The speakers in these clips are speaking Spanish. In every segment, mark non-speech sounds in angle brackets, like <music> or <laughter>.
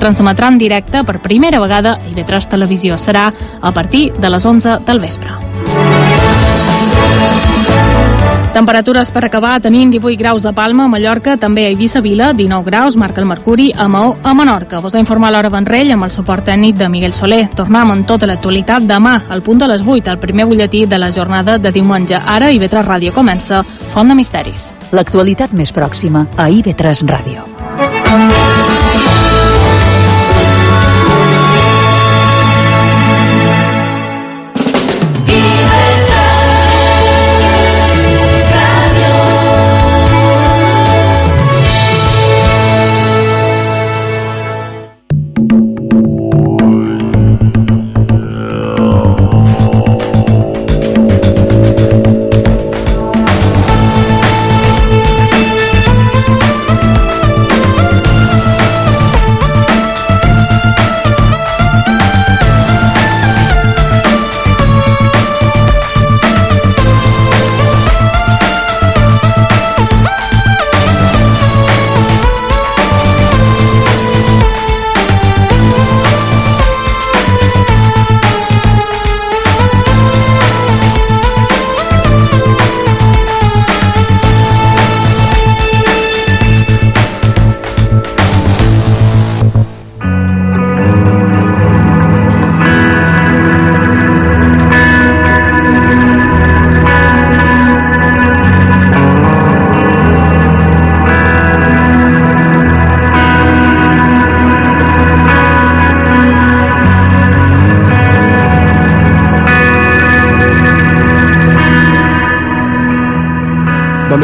transmetrà en directe per primera vegada a IB3 Televisió. Serà a partir de les 11 del vespre. Temperatures per acabar tenint 18 graus de Palma, Mallorca, també a Eivissa Vila, 19 graus, marca el Mercuri, a Maó, a Menorca. Vos ha informat l'hora Vendrell amb el suport tècnic de Miguel Soler. Tornem amb tota l'actualitat demà, al punt de les 8, al primer butlletí de la jornada de diumenge. Ara, IB3 Ràdio comença Font de Misteris. L'actualitat més pròxima a IB3 Ràdio.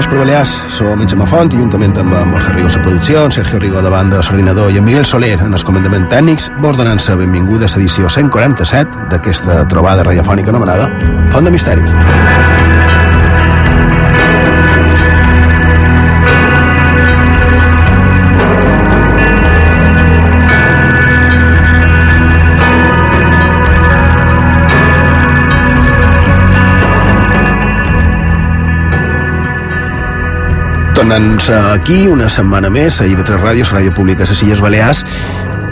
Vespre, Balears. Som en Gemma Font i juntament amb en Borja Rigo a producció, en Sergio Rigo de banda, l'ordinador i en Miguel Soler en el comandament tècnics, vos donant-se benvinguda a l'edició 147 d'aquesta trobada radiofònica anomenada Font de Misteris. Tornant-se aquí una setmana més a IB3 Ràdio, la ràdio pública a les Illes Balears.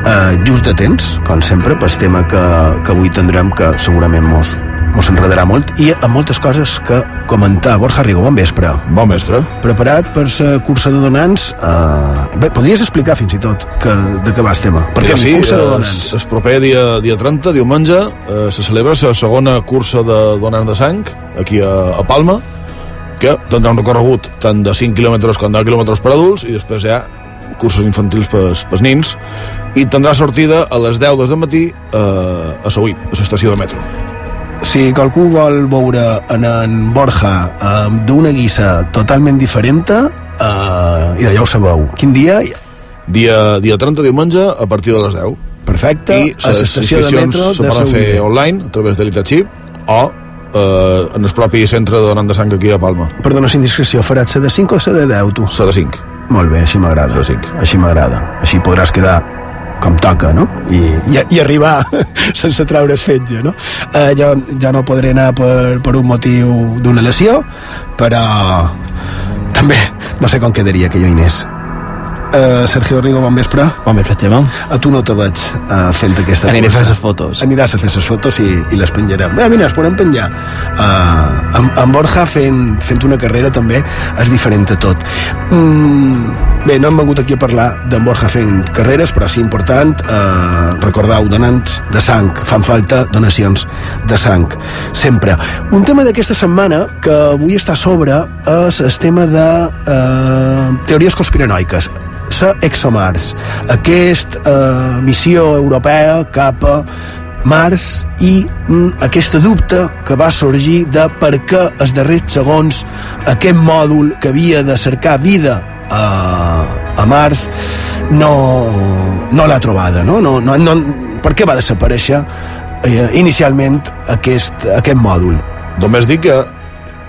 Eh, just de temps, com sempre pel tema que, que avui tindrem que segurament mos, mos enredarà molt. I amb moltes coses que comentar. Borja Rigo, bon vespre. Bon vespre. preparat per la cursa de donants? Eh, bé, podries explicar fins i tot que, de què va el tema? Perquè sí, cursa de el, donants? el proper dia, dia 30, diumenge, eh, se celebra la segona cursa de donants de sang aquí a, a Palma, que tindrà un recorregut tant de 5 quilòmetres com de 10 quilòmetres per adults i després hi ha cursos infantils pels, pels nins i tindrà sortida a les 10 del matí eh, a Sauí, a l'estació de metro. si qualcú vol veure en, en Borja eh, d'una guissa totalment diferent eh, i d'allà ho sabeu quin dia Dia, dia 30, diumenge, a partir de les 10. perfecte I a l'estació de metro se de poden fer online, a través de l'Itachip, o eh, en el propi centre de donant de sang aquí a Palma. Perdona, sin discreció, faràs la de 5 o la de 10, tu? La de 5. Molt bé, així m'agrada. De cinc. Així m'agrada. Així podràs quedar com toca, no? I, i, i arribar <laughs> sense treure fetge, no? Eh, jo ja no podré anar per, per un motiu d'una lesió, però també no sé com quedaria que jo hi anés. Uh, Sergio Rigo, bon vespre. Bon vespre, Xema. A tu no te veig uh, fent aquesta Aniré a fer cursa. les fotos. Aniràs a fer les fotos i, i les penjarem. Eh, mira, es podem penjar. Uh, amb Borja fent, fent una carrera també és diferent a tot. Mm, bé, no hem vengut aquí a parlar d'en Borja fent carreres, però sí important, uh, recordeu, donants de sang, fan falta donacions de sang, sempre. Un tema d'aquesta setmana que avui està a sobre és el tema de uh, teories conspiranoiques la ExoMars, aquesta eh, missió europea cap a Mars i mm, aquesta dubte que va sorgir de per què els darrers segons aquest mòdul que havia de cercar vida a, a Mars no, no l'ha trobada no? No, no, no, per què va desaparèixer eh, inicialment aquest, aquest mòdul Només dic que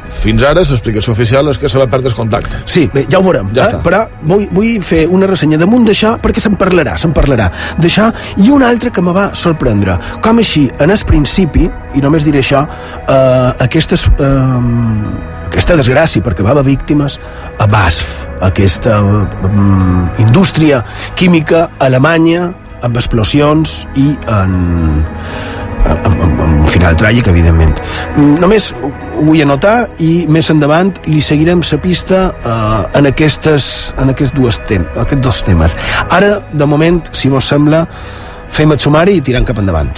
fins ara l'explicació oficial és que se va perdre el contacte. Sí, bé, ja ho veurem. Ja eh? està. Però vull, vull fer una ressenya damunt d'això perquè se'n parlarà, se'n parlarà d'això i una altra que me va sorprendre. Com així, en el principi, i només diré això, eh, aquestes, eh, aquesta desgràcia, perquè va haver víctimes a BASF, aquesta eh, indústria química alemanya amb explosions i en, amb, amb, amb un final tràgic, evidentment. Només ho vull anotar i més endavant li seguirem la pista eh, en, aquestes, en aquests, dues tem aquests dos temes. Ara, de moment, si vos sembla, fem el sumari i tirem cap endavant.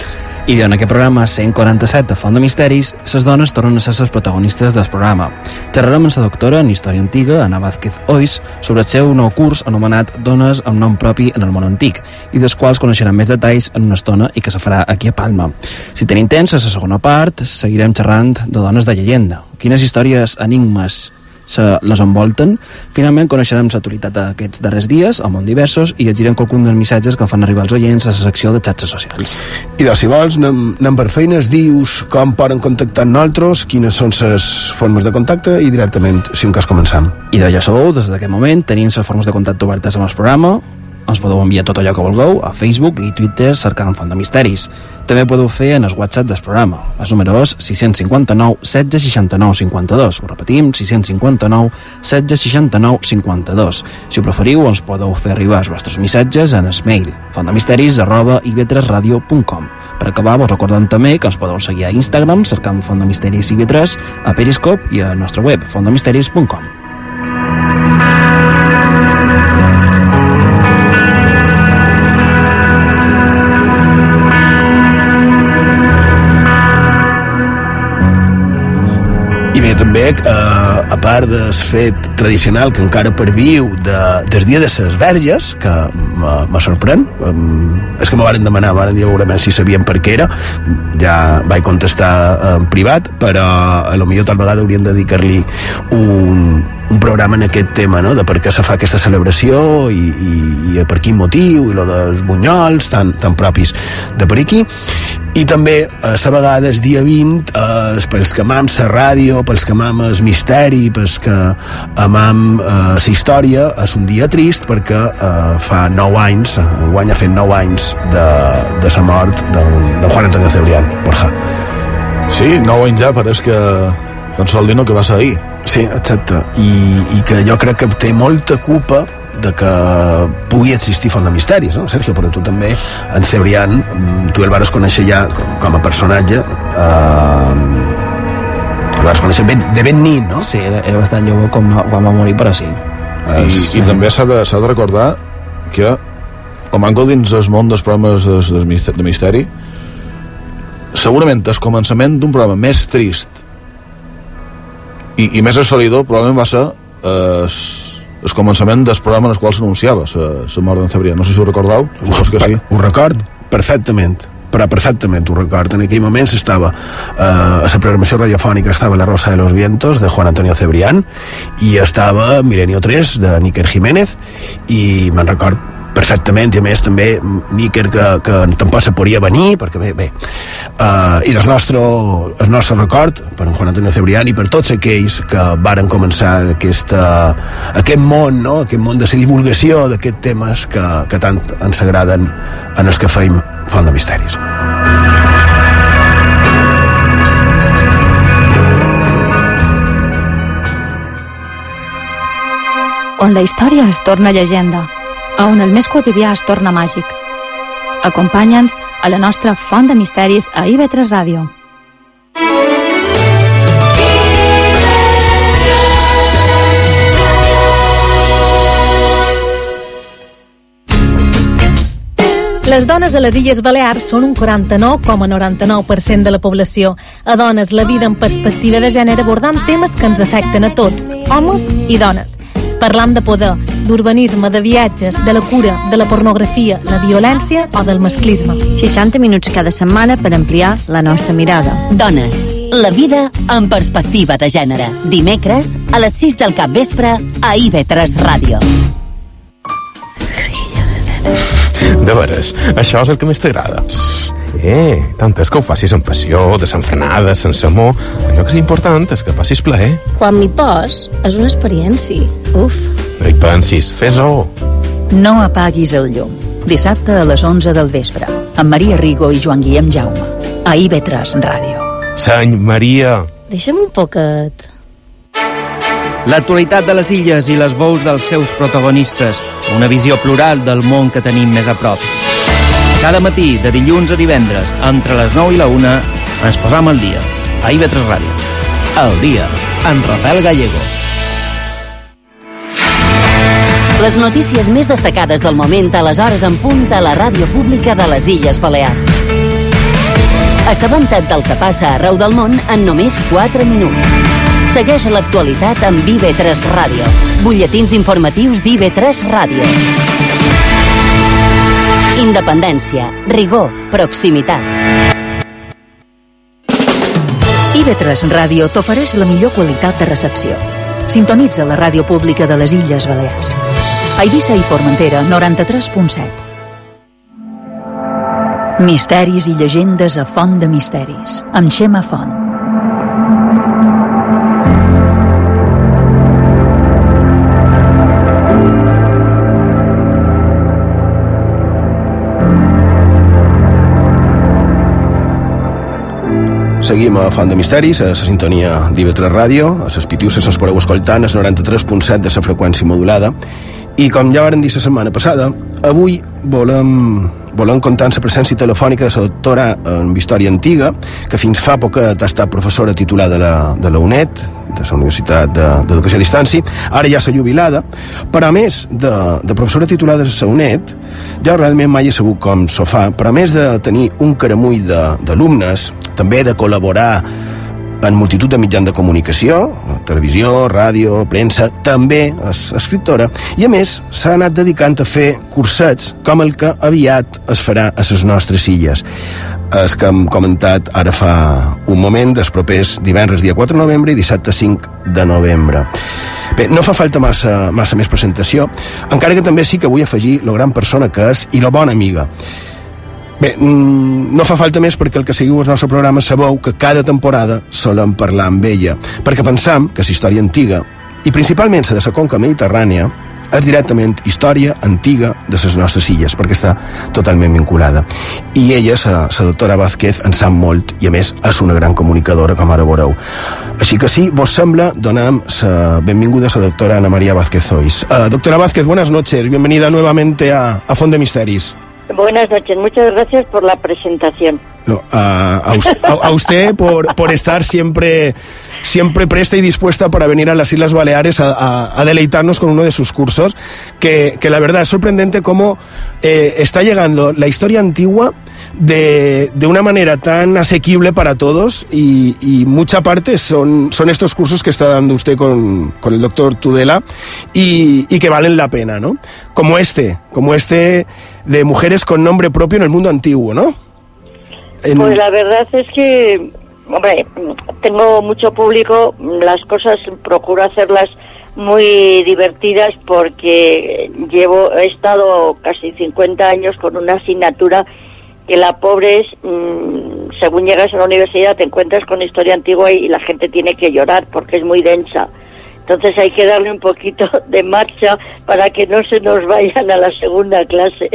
I en aquest programa 147 de Font de Misteris, les dones tornen a ser les protagonistes del programa. Xerrarem amb la doctora en Història Antiga, Ana Vázquez Ois, sobre el seu nou curs anomenat Dones amb nom propi en el món antic, i dels quals coneixerem més detalls en una estona i que se farà aquí a Palma. Si tenim temps, a la segona part, seguirem xerrant de dones de llegenda. Quines històries, enigmes se les envolten. Finalment coneixerem l'actualitat d'aquests darrers dies, al món diversos, i llegirem qualcun dels missatges que fan arribar els oients a la secció de xarxes socials. I doncs, si vols, anem, anem per feines, dius com poden contactar amb nosaltres, quines són les formes de contacte i directament, si en cas començam. I d'allò sou, des d'aquest moment, tenim les formes de contacte obertes amb el programa, ens podeu enviar tot allò que vulgueu a Facebook i Twitter cercant Font de Misteris. També podeu fer en el WhatsApp del programa. El número és 659 16 69 52. Ho repetim, 659 16 69 52. Si ho preferiu, ens podeu fer arribar els vostres missatges en el mail fontdemisteris arroba ivetresradio.com. Per acabar, vos recordem també que ens podeu seguir a Instagram cercant Font de Misteris IB3, a Periscope i a nostre web fontdemisteris.com. també, eh, a part del fet tradicional que encara perviu de, del dia de les verges, que me sorprèn, um, és que me varen demanar, varen dir segurament si sabien per què era, ja vaig contestar en privat, però a lo millor tal vegada hauríem de dedicar-li un, un programa en aquest tema, no? de per què se fa aquesta celebració i, i, i per quin motiu, i lo dels bunyols tan, tan propis de per aquí. I també, a la vegada, el dia 20, eh, pels que amam la ràdio, pels que amam el misteri, pels que amam eh, la història, és un dia trist perquè eh, fa 9 anys, enguany ha fet 9 anys de, de la mort de, de Juan Antonio Cebrián, Borja. Sí, 9 anys ja, pareix que en Soldino que va ser ahir. Sí, exacte. I, I que jo crec que té molta culpa de que pugui existir Font de Misteris, no, Sergio? Però tu també, en Cebrián, tu el vas conèixer ja com, com a personatge, eh, el vas conèixer ben, de ben nit, no? Sí, era, era bastant jove com quan va morir, però sí. I, i també s'ha de, de recordar que el manco dins el món dels programes de, de, misteri, de misteri segurament el començament d'un programa més trist i, i més assolidor probablement va ser eh, el començament del programa en el qual s'anunciava la mort d'en Cebrià. No sé si ho recordeu. Ho, que sí. ho record perfectament però perfectament ho record en aquell moment estava eh, a la programació radiofònica estava La Rosa de los Vientos de Juan Antonio Cebrián i estava Milenio 3 de Níker Jiménez i me'n record perfectament i a més també Níker que, que tampoc se podria venir perquè bé, bé. Uh, i el nostre, el nostre record per en Juan Antonio Cebrián i per tots aquells que varen començar aquesta, aquest món no? aquest món de la divulgació d'aquests temes que, que tant ens agraden en els que feim Font de Misteris. On la història es torna llegenda a on el més quotidià es torna màgic. Acompanya'ns a la nostra font de misteris a IB3 Ràdio. Les dones a les Illes Balears són un 49,99% de la població. A dones, la vida en perspectiva de gènere abordant temes que ens afecten a tots, homes i dones. Parlam de poder, d'urbanisme, de viatges, de la cura, de la pornografia, la violència o del masclisme. 60 minuts cada setmana per ampliar la nostra mirada. Dones, la vida en perspectiva de gènere. Dimecres, a les 6 del cap vespre, a IB3 Ràdio. De veres, això és el que més t'agrada. Eh, tant és que ho facis amb passió, desenfrenada, sense amor. Allò que és important és que passis plaer. Quan m'hi pos, és una experiència. Uf. No hi pensis, fes-ho. No apaguis el llum. Dissabte a les 11 del vespre, amb Maria Rigo i Joan Guillem Jaume. A IB3 Ràdio. Seny, Maria. Deixa'm un poquet. L'actualitat de les illes i les veus dels seus protagonistes. Una visió plural del món que tenim més a prop. Cada matí, de dilluns a divendres, entre les 9 i la 1, ens posam al dia. A IB3 Ràdio. El dia, en Rafael Gallego. Les notícies més destacades del moment a les hores en punt a la ràdio pública de les Illes Balears. Assabenta't del que passa arreu del món en només 4 minuts. Segueix l'actualitat amb IB3 Ràdio. Butlletins informatius d'IB3 Ràdio. Independència, rigor, proximitat. IB3 Ràdio t'ofereix la millor qualitat de recepció. Sintonitza la ràdio pública de les Illes Balears. A Eivissa i Formentera, 93.7. Misteris i llegendes a Font de Misteris, amb Xema Font. Seguim a Font de Misteris, a la sintonia d'IV3 Ràdio, a les pitiuses ens podeu escoltant, el 93.7 de la freqüència modulada, i com ja varen dir la setmana passada, avui volem, volem comptar amb la presència telefònica de la doctora en història antiga, que fins fa poc ha estat professora titular de la, de la UNED, de la Universitat d'Educació de, a Distància, ara ja s'ha jubilada, però a més de, de professora titular de la UNED, jo realment mai he sabut com s'ho fa, però a més de tenir un caramull d'alumnes, també de col·laborar en multitud de mitjans de comunicació, televisió, ràdio, premsa, també és escriptora, i a més s'ha anat dedicant a fer cursets com el que aviat es farà a les nostres illes. És que hem comentat ara fa un moment, dels propers divendres dia 4 de novembre i dissabte 5 de novembre. Bé, no fa falta massa, massa més presentació, encara que també sí que vull afegir la gran persona que és i la bona amiga. Bé, mm, no fa falta més perquè el que seguiu el nostre programa sabeu que cada temporada solem parlar amb ella, perquè pensam que és història antiga, i principalment la de la conca mediterrània, és directament història antiga de les nostres illes, perquè està totalment vinculada. I ella, la, doctora Vázquez, en sap molt, i a més és una gran comunicadora, com ara veureu. Així que sí, vos sembla, donem la benvinguda a la doctora Ana María Vázquez Ois. Uh, doctora Vázquez, buenas noches, bienvenida nuevamente a, a Fond de Misteris. Buenas noches, muchas gracias por la presentación. No, a, a, usted, a, usted por, por, estar siempre, siempre presta y dispuesta para venir a las Islas Baleares a, deleitarnos con uno de sus cursos, que, que la verdad es sorprendente cómo eh, está llegando la historia antigua de, de, una manera tan asequible para todos y, y, mucha parte son, son estos cursos que está dando usted con, con el doctor Tudela y, y que valen la pena, ¿no? Como este, como este de mujeres con nombre propio en el mundo antiguo, ¿no? En... Pues la verdad es que, hombre, tengo mucho público, las cosas procuro hacerlas muy divertidas porque llevo, he estado casi 50 años con una asignatura que la pobre es, mmm, según llegas a la universidad te encuentras con historia antigua y la gente tiene que llorar porque es muy densa. Entonces hay que darle un poquito <laughs> de marcha para que no se nos vayan a la segunda clase.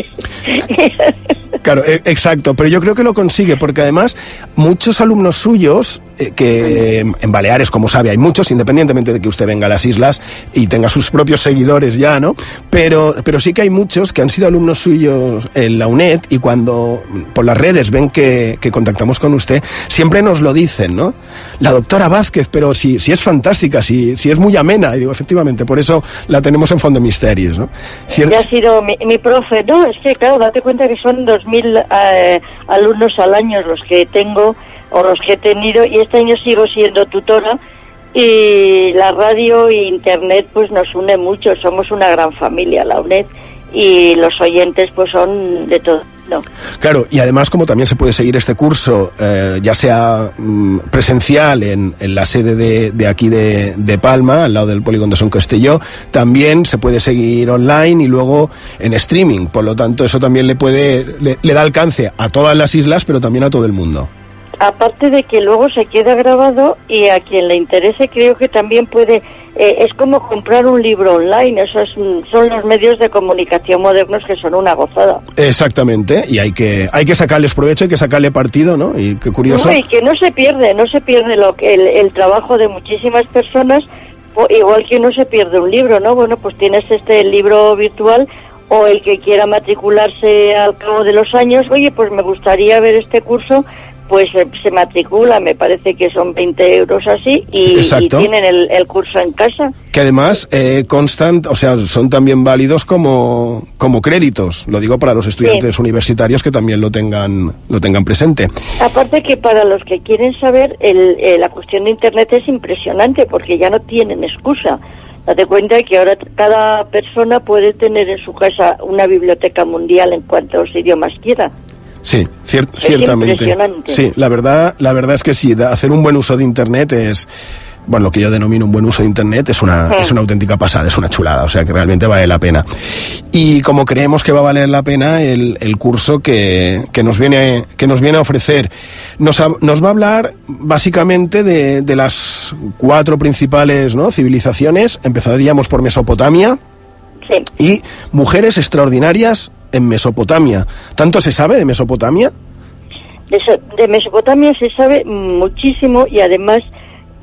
<laughs> Claro, e, exacto, pero yo creo que lo consigue porque además muchos alumnos suyos, eh, que en Baleares, como sabe, hay muchos, independientemente de que usted venga a las islas y tenga sus propios seguidores ya, ¿no? Pero, pero sí que hay muchos que han sido alumnos suyos en la UNED y cuando por las redes ven que, que contactamos con usted, siempre nos lo dicen, ¿no? La doctora Vázquez, pero si, si es fantástica, si, si es muy amena, y digo, efectivamente, por eso la tenemos en Fondo Misterios, ¿no? Ya ha sido mi, mi, profe, ¿no? Es que, claro, date cuenta que son 2.000 eh, alumnos al año los que tengo o los que he tenido, y este año sigo siendo tutora, y la radio e internet pues nos une mucho, somos una gran familia, la UNED, y los oyentes pues son de todo. Claro, y además como también se puede seguir este curso, eh, ya sea mm, presencial en, en, la sede de, de aquí de, de, Palma, al lado del Polígono de Son Castelló, también se puede seguir online y luego en streaming. Por lo tanto, eso también le puede le, le da alcance a todas las islas, pero también a todo el mundo aparte de que luego se queda grabado y a quien le interese creo que también puede eh, es como comprar un libro online esos son los medios de comunicación modernos que son una gozada. Exactamente y hay que hay que sacarles provecho hay que sacarle partido no y qué curioso. No, y que no se pierde no se pierde lo que el, el trabajo de muchísimas personas igual que no se pierde un libro no bueno pues tienes este libro virtual o el que quiera matricularse al cabo de los años, oye, pues me gustaría ver este curso, pues eh, se matricula, me parece que son 20 euros así, y, y tienen el, el, curso en casa. Que además eh, constan, o sea, son también válidos como, como créditos, lo digo para los estudiantes sí. universitarios que también lo tengan, lo tengan presente. Aparte que para los que quieren saber, el, eh, la cuestión de Internet es impresionante, porque ya no tienen excusa. Date cuenta que ahora cada persona puede tener en su casa una biblioteca mundial en cuantos idiomas quiera. Sí, cier es ciertamente. Sí, la verdad, la verdad es que sí, hacer un buen uso de Internet es bueno, lo que yo denomino un buen uso de Internet es una, sí. es una auténtica pasada, es una chulada, o sea que realmente vale la pena. Y como creemos que va a valer la pena el, el curso que, que, nos viene, que nos viene a ofrecer, nos, a, nos va a hablar básicamente de, de las cuatro principales ¿no? civilizaciones, empezaríamos por Mesopotamia, sí. y mujeres extraordinarias en Mesopotamia. ¿Tanto se sabe de Mesopotamia? De, de Mesopotamia se sabe muchísimo y además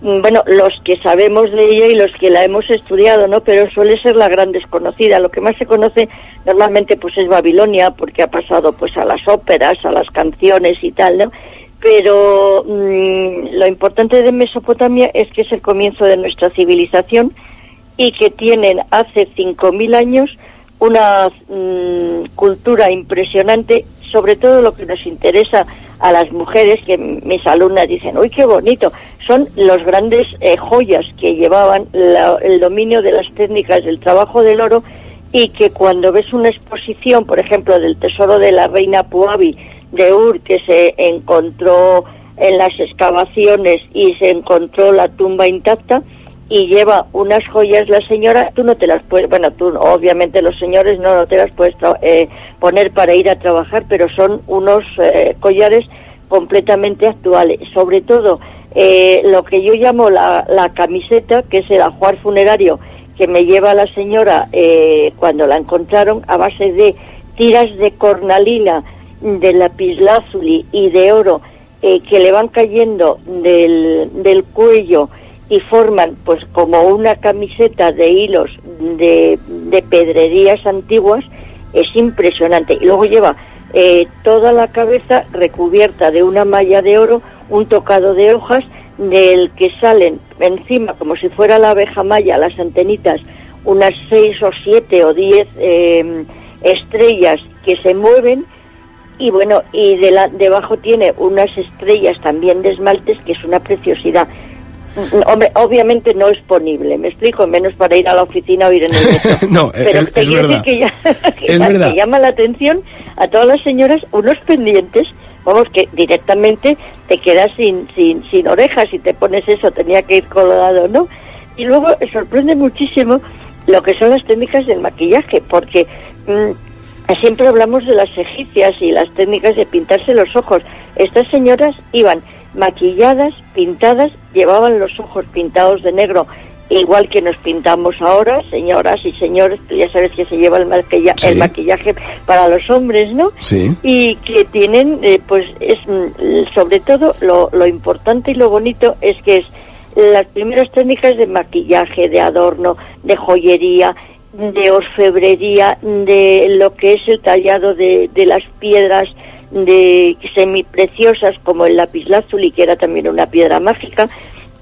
bueno, los que sabemos de ella y los que la hemos estudiado, ¿no? Pero suele ser la gran desconocida. Lo que más se conoce normalmente pues es Babilonia, porque ha pasado pues a las óperas, a las canciones y tal, ¿no? Pero mmm, lo importante de Mesopotamia es que es el comienzo de nuestra civilización y que tienen hace 5.000 años una mmm, cultura impresionante, sobre todo lo que nos interesa a las mujeres que mis alumnas dicen, uy, qué bonito, son los grandes eh, joyas que llevaban la, el dominio de las técnicas del trabajo del oro y que cuando ves una exposición, por ejemplo, del tesoro de la reina Puabi de Ur, que se encontró en las excavaciones y se encontró la tumba intacta, y lleva unas joyas la señora, tú no te las puedes, bueno, tú obviamente los señores no, no te las puedes eh, poner para ir a trabajar, pero son unos eh, collares completamente actuales. Sobre todo, eh, lo que yo llamo la, la, camiseta, que es el ajuar funerario que me lleva la señora eh, cuando la encontraron a base de tiras de cornalina, de lapislázuli y de oro que le van cayendo del, del cuello y forman pues como una camiseta de hilos de, de pedrerías antiguas es impresionante. Y luego lleva eh, toda la cabeza recubierta de una malla de oro un tocado de hojas del que salen encima como si fuera la abeja maya las antenitas unas seis o siete o diez eh, estrellas que se mueven. Y bueno y de la, debajo tiene unas estrellas también de esmaltes que es una preciosidad obviamente no es ponible, me explico, menos para ir a la oficina o ir en el metro. <laughs> no, Pero es, es verdad. Que, ya, <laughs> que, es ya, verdad. que llama la atención a todas las señoras unos pendientes, vamos, que directamente te quedas sin, sin, sin orejas y te pones eso, tenía que ir colgado, ¿no? Y luego sorprende muchísimo lo que son las técnicas del maquillaje, porque mmm, siempre hablamos de las egipcias y las técnicas de pintarse los ojos. Estas señoras iban maquilladas, pintadas, llevaban los ojos pintados de negro, igual que nos pintamos ahora, señoras y señores, tú ya sabes que se lleva el, maquilla sí. el maquillaje para los hombres, ¿no? Sí. Y que tienen, eh, pues es sobre todo lo, lo importante y lo bonito es que es las primeras técnicas de maquillaje, de adorno, de joyería, de orfebrería, de lo que es el tallado de, de las piedras, de semipreciosas como el lapislázuli, que era también una piedra mágica,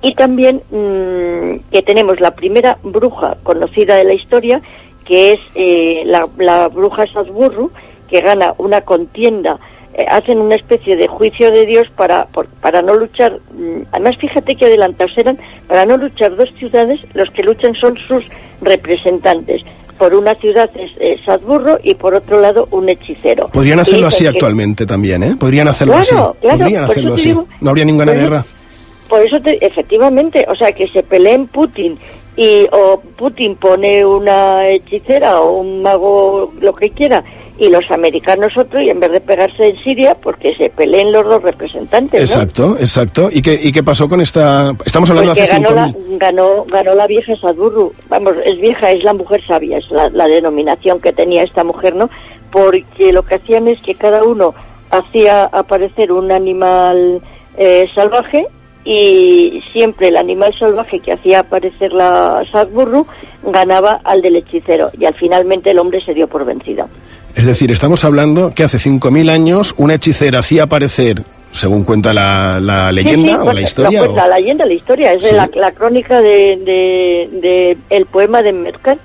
y también mmm, que tenemos la primera bruja conocida de la historia, que es eh, la, bruja Sadburru, que gana una contienda, eh, hacen una especie de juicio de Dios para, por, para no luchar, mmm, además fíjate que adelantados eran, para no luchar dos ciudades, los que luchan son sus representantes por una ciudad es, es Sadburro y por otro lado un hechicero. Podrían hacerlo así que... actualmente también, ¿eh? Podrían hacerlo claro, así. Claro, Podrían hacerlo así. Digo, no habría ninguna por guerra. Eso, por eso, te, efectivamente, o sea, que se peleen Putin y o Putin pone una hechicera o un mago, lo que quiera, y los americanos otro, y en vez de pegarse en Siria, porque se peleen los dos representantes. Exacto, ¿no? exacto. ¿Y qué, ¿Y qué pasó con esta...? Estamos hablando porque de hace ganó la, ganó, ganó la vieja Sadurru. Vamos, es vieja, es la mujer sabia, es la, la denominación que tenía esta mujer, ¿no? Porque lo que hacían es que cada uno hacía aparecer un animal eh, salvaje y siempre el animal salvaje que hacía aparecer la Sagburru ganaba al del hechicero y al finalmente el hombre se dio por vencido. Es decir, estamos hablando que hace 5.000 años una hechicera hacía aparecer según cuenta la, la leyenda o la historia. Pues, La leyenda, la historia, es de la, la, crónica de, de, de, el poema de Merkel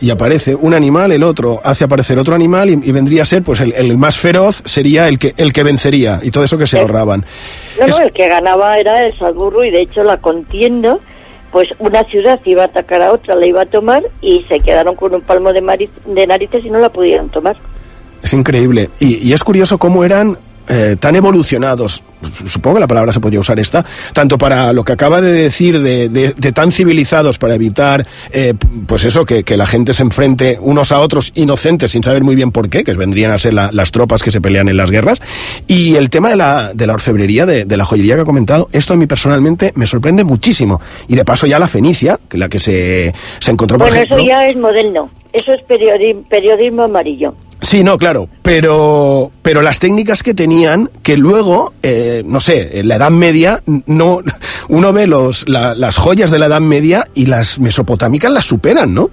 y aparece un animal, el otro hace aparecer otro animal y, y vendría a ser, pues el, el, más feroz sería el que el que vencería y todo eso que se ahorraban. No, es... no, el que ganaba era el Salburro y de hecho la contienda, pues una ciudad iba a atacar a otra, la iba a tomar y se quedaron con un palmo de, mariz, de narices y no la pudieron tomar. Es increíble. Y, y es curioso cómo eran eh, tan evolucionados, supongo que la palabra se podría usar esta, tanto para lo que acaba de decir de, de, de tan civilizados para evitar, eh, pues eso, que, que, la gente se enfrente unos a otros inocentes sin saber muy bien por qué, que vendrían a ser la, las tropas que se pelean en las guerras, y el tema de la, de la orfebrería, de, de, la joyería que ha comentado, esto a mí personalmente me sorprende muchísimo. Y de paso ya la fenicia, que la que se, se encontró por Bueno, ejemplo, eso ya es moderno, eso es periodismo, periodismo amarillo. Sí, no, claro, pero, pero las técnicas que tenían, que luego, eh, no sé, en la Edad Media, no, uno ve los, la, las joyas de la Edad Media y las mesopotámicas las superan, ¿no?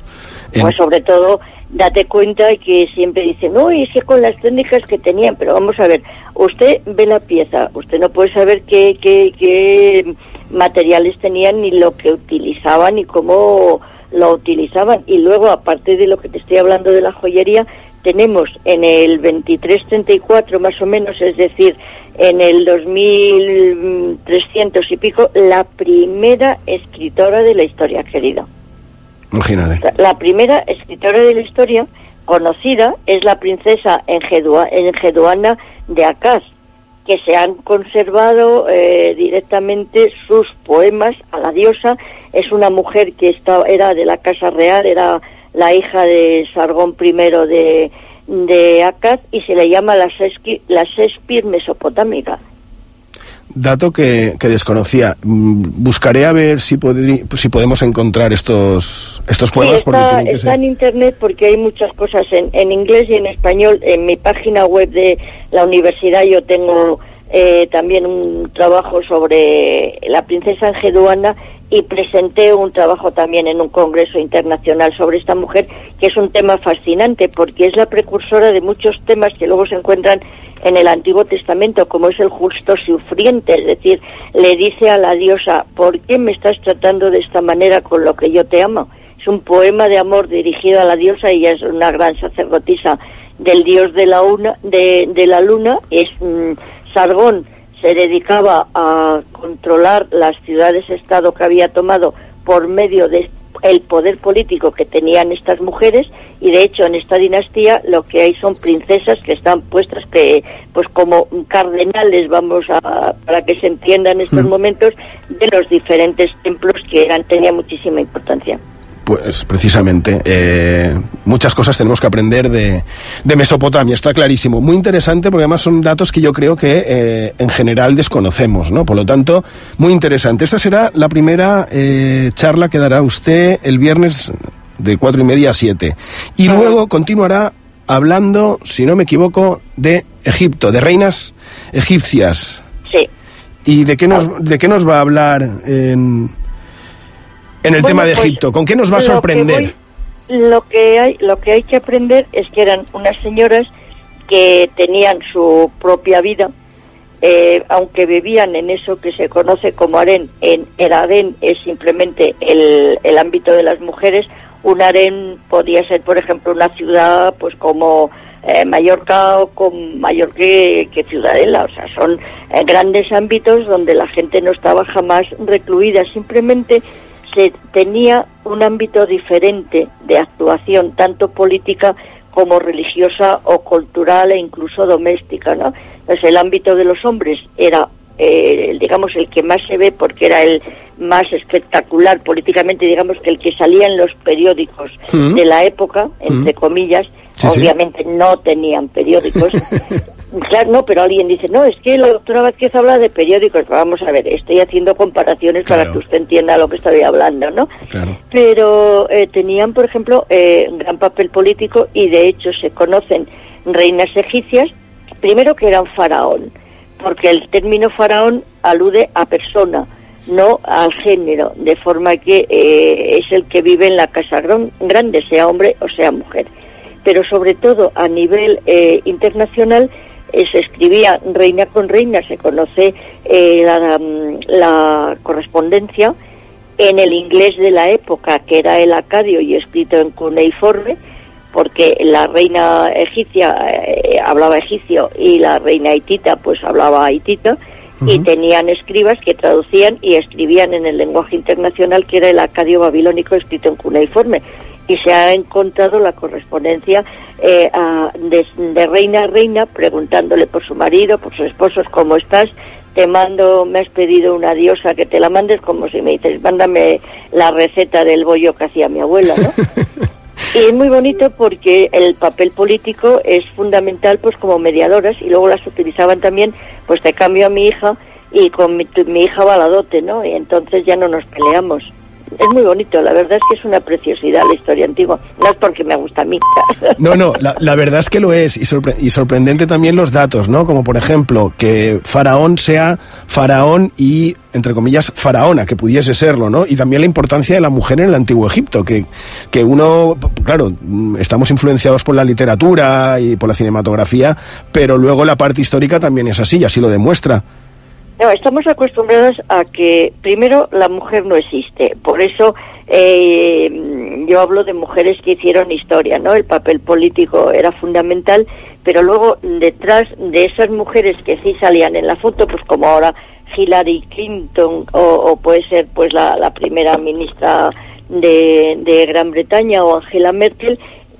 Pues sobre todo, date cuenta que siempre dicen, no, es que con las técnicas que tenían, pero vamos a ver, usted ve la pieza, usted no puede saber qué, qué, qué materiales tenían, ni lo que utilizaban, ni cómo lo utilizaban. Y luego, aparte de lo que te estoy hablando de la joyería, tenemos en el 2334 más o menos, es decir, en el 2300 y pico, la primera escritora de la historia, querido. Imagínate. La primera escritora de la historia conocida es la princesa Engedua, Engeduana de Acaz, que se han conservado eh, directamente sus poemas a la diosa. Es una mujer que estaba, era de la casa real, era la hija de Sargón I de, de Akkad y se le llama la, Shakespeare, la Shakespeare mesopotámica. Dato que, que, desconocía. Buscaré a ver si, podemos encontrar estos, estos poemas. Sí, está, porque está en internet porque hay muchas cosas en, en, inglés y en español. En mi página web de la universidad yo tengo eh, también un trabajo sobre la princesa Angeduana y presenté un trabajo también en un congreso internacional sobre esta mujer, que es un tema fascinante porque es la precursora de muchos temas que luego se encuentran en el Antiguo Testamento, como es el justo sufriente, es decir, le dice a la diosa, ¿por qué me estás tratando de esta manera con lo que yo te amo? Es un poema de amor dirigido a la diosa, ella es una gran sacerdotisa del dios de la, una, de, la luna, es mm, Sargón, se dedicaba a controlar las ciudades-estado que había tomado por medio de el poder político que tenían estas mujeres y de hecho en esta dinastía lo que hay son princesas que están puestas que pues como cardenales vamos a para que se entienda en estos mm. momentos de los diferentes templos que eran tenía muchísima importancia pues precisamente eh, muchas cosas tenemos que aprender de, de, Mesopotamia, está clarísimo. Muy interesante porque además son datos que yo creo que eh, en general desconocemos, ¿no? Por lo tanto, muy interesante. Esta será la primera eh, charla que dará usted el viernes de cuatro y media a siete. Y ah. luego continuará hablando, si no me equivoco, de Egipto, de reinas egipcias. Sí. ¿Y de qué nos, ah. de qué nos va a hablar en en el bueno, tema de pues, Egipto? ¿Con qué nos va a sorprender? Lo que, voy, lo que, hay, lo que hay que aprender es que eran unas señoras que tenían su propia vida, eh, aunque vivían en eso que se conoce como harén. En el harén es simplemente el, el ámbito de las mujeres. Un harén podía ser, por ejemplo, una ciudad pues como eh, Mallorca o con mayor que, que Ciudadela. O sea, son eh, grandes ámbitos donde la gente no estaba jamás recluida, simplemente se tenía un ámbito diferente de actuación, tanto política como religiosa o cultural e incluso doméstica, ¿no? Entonces el ámbito de los hombres era, eh, digamos, el que más se ve porque era el más espectacular políticamente, digamos que el que salía en los periódicos mm. de la época, entre mm. comillas, sí, obviamente sí. no tenían periódicos, <laughs> Claro, no, pero alguien dice, no, es que la doctora Vázquez habla de periódicos. Vamos a ver, estoy haciendo comparaciones claro. para que usted entienda lo que estoy hablando, ¿no? Claro. Pero eh, tenían, por ejemplo, eh, gran papel político y de hecho se conocen reinas egipcias, primero que eran faraón, porque el término faraón alude a persona. no al género, de forma que eh, es el que vive en la casa grande, sea hombre o sea mujer. Pero sobre todo a nivel eh, internacional eh, se escribía reina con reina, se conoce la, la, correspondencia en el inglés de la época, que era el acadio y escrito en cuneiforme, porque la reina egipcia hablaba egipcio y la reina hitita pues hablaba hitita, y tenían escribas que traducían y escribían en el lenguaje internacional que era el acadio babilónico escrito en cuneiforme y se ha encontrado la correspondencia eh, de, reina a reina preguntándole por su marido, por sus esposos, cómo estás, te mando, me has pedido una diosa que te la mandes, como si me dices, mándame la receta del bollo que hacía mi abuela, ¿no? <laughs> y es muy bonito porque el papel político es fundamental pues como mediadoras y luego las utilizaban también pues te cambio a mi hija y con mi, hija va la dote, ¿no? Y entonces ya no nos peleamos. Es muy bonito, la verdad es que es una preciosidad la historia antigua. No es porque me gusta a mí. <laughs> No, no, la, verdad es que lo es. Y, y, sorprendente también los datos, ¿no? Como por ejemplo, que Faraón sea Faraón y, entre comillas, Faraona, que pudiese serlo, ¿no? Y también la importancia de la mujer en el Antiguo Egipto, que, que uno, claro, estamos influenciados por la literatura y por la cinematografía, pero luego la parte histórica también es así, y así lo demuestra. No, estamos acostumbrados a que primero la mujer no existe, por eso eh, yo hablo de mujeres que hicieron historia, ¿no? El papel político era fundamental, pero luego detrás de esas mujeres que sí salían en la foto, pues como ahora Hillary Clinton o, puede ser pues la, primera ministra de Gran Bretaña o Angela Merkel,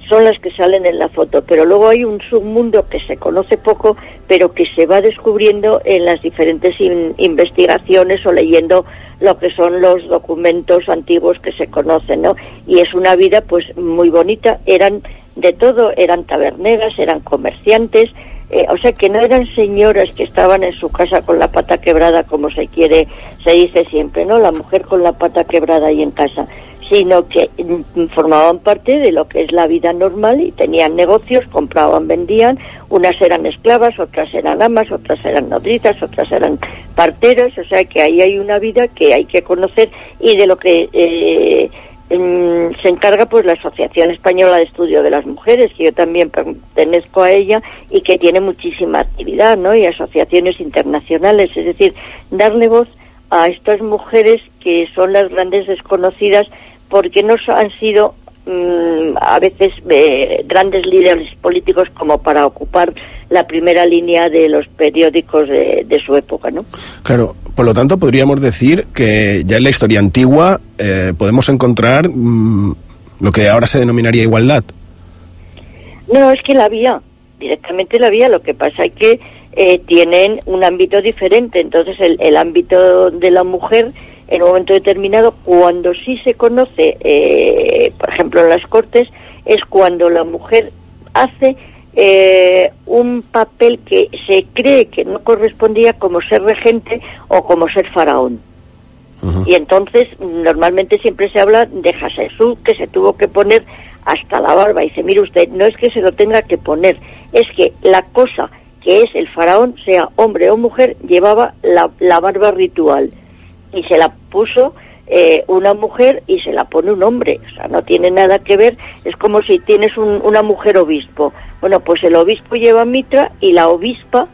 son las que salen en la foto, pero luego hay un submundo que se conoce poco, pero que se va descubriendo en las diferentes investigaciones o leyendo lo que son los documentos antiguos que se conocen, ¿no? Y es una vida pues muy bonita, eran de todo, eran taberneras, eran comerciantes, eh, o sea que no eran señoras que estaban en su casa con la pata quebrada como se quiere, se dice siempre, ¿no? La mujer con la pata quebrada ahí en casa sino que formaban parte de lo que es la vida normal y tenían negocios, compraban, vendían, unas eran esclavas, otras eran amas, otras eran nodrizas, otras eran parteras, o sea que ahí hay una vida que hay que conocer y de lo que eh, mm, se encarga pues la Asociación Española de Estudio de las Mujeres, que yo también pertenezco a ella y que tiene muchísima actividad, ¿no? Y asociaciones internacionales, es decir, darle voz a estas mujeres que son las grandes desconocidas porque no han sido mm, a veces eh, grandes líderes políticos como para ocupar la primera línea de los periódicos de, su época, ¿no? Claro, por lo tanto podríamos decir que ya en la historia antigua eh, podemos encontrar mm, lo que ahora se denominaría igualdad. No, es que la había, directamente la había, lo que pasa es que eh, tienen un ámbito diferente, entonces el, el ámbito de la mujer en un momento determinado, cuando sí se conoce, eh, por ejemplo, en las Cortes, es cuando la mujer hace eh, un papel que se cree que no correspondía como ser regente o como ser faraón. Y entonces, normalmente siempre se habla de Jesús, que se tuvo que poner hasta la barba. Y dice, mire usted, no es que se lo tenga que poner, es que la cosa que es el faraón, sea hombre o mujer, llevaba la, la barba ritual y se la puso eh, una mujer y se la pone un hombre. O sea, no tiene nada que ver. Es como si tienes una mujer obispo. Bueno, pues el obispo lleva mitra y la obispa,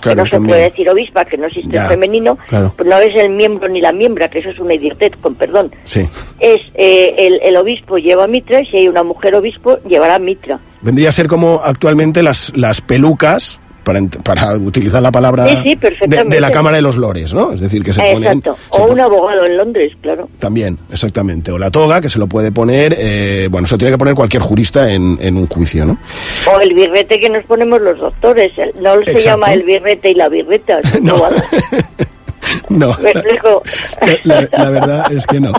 que no se puede decir obispa, que no existe en femenino, pues no es el miembro ni la miembra, que eso es una idiotez, con perdón. Sí. Es eh, el, el, obispo lleva mitra y si hay una mujer obispo, llevará mitra. Vendría a ser como actualmente las, las pelucas para, para utilizar la palabra de, la Cámara de los Lores, ¿no? Es decir, que se Exacto. o un abogado en Londres, claro. También, exactamente. O la toga, que se lo puede poner, eh, bueno, se lo tiene que poner cualquier jurista en, en, un juicio, ¿no? O el birrete que nos ponemos los doctores. No se llama el birrete y la birreta. <laughs> No. <laughs> No, la, verdad es que no.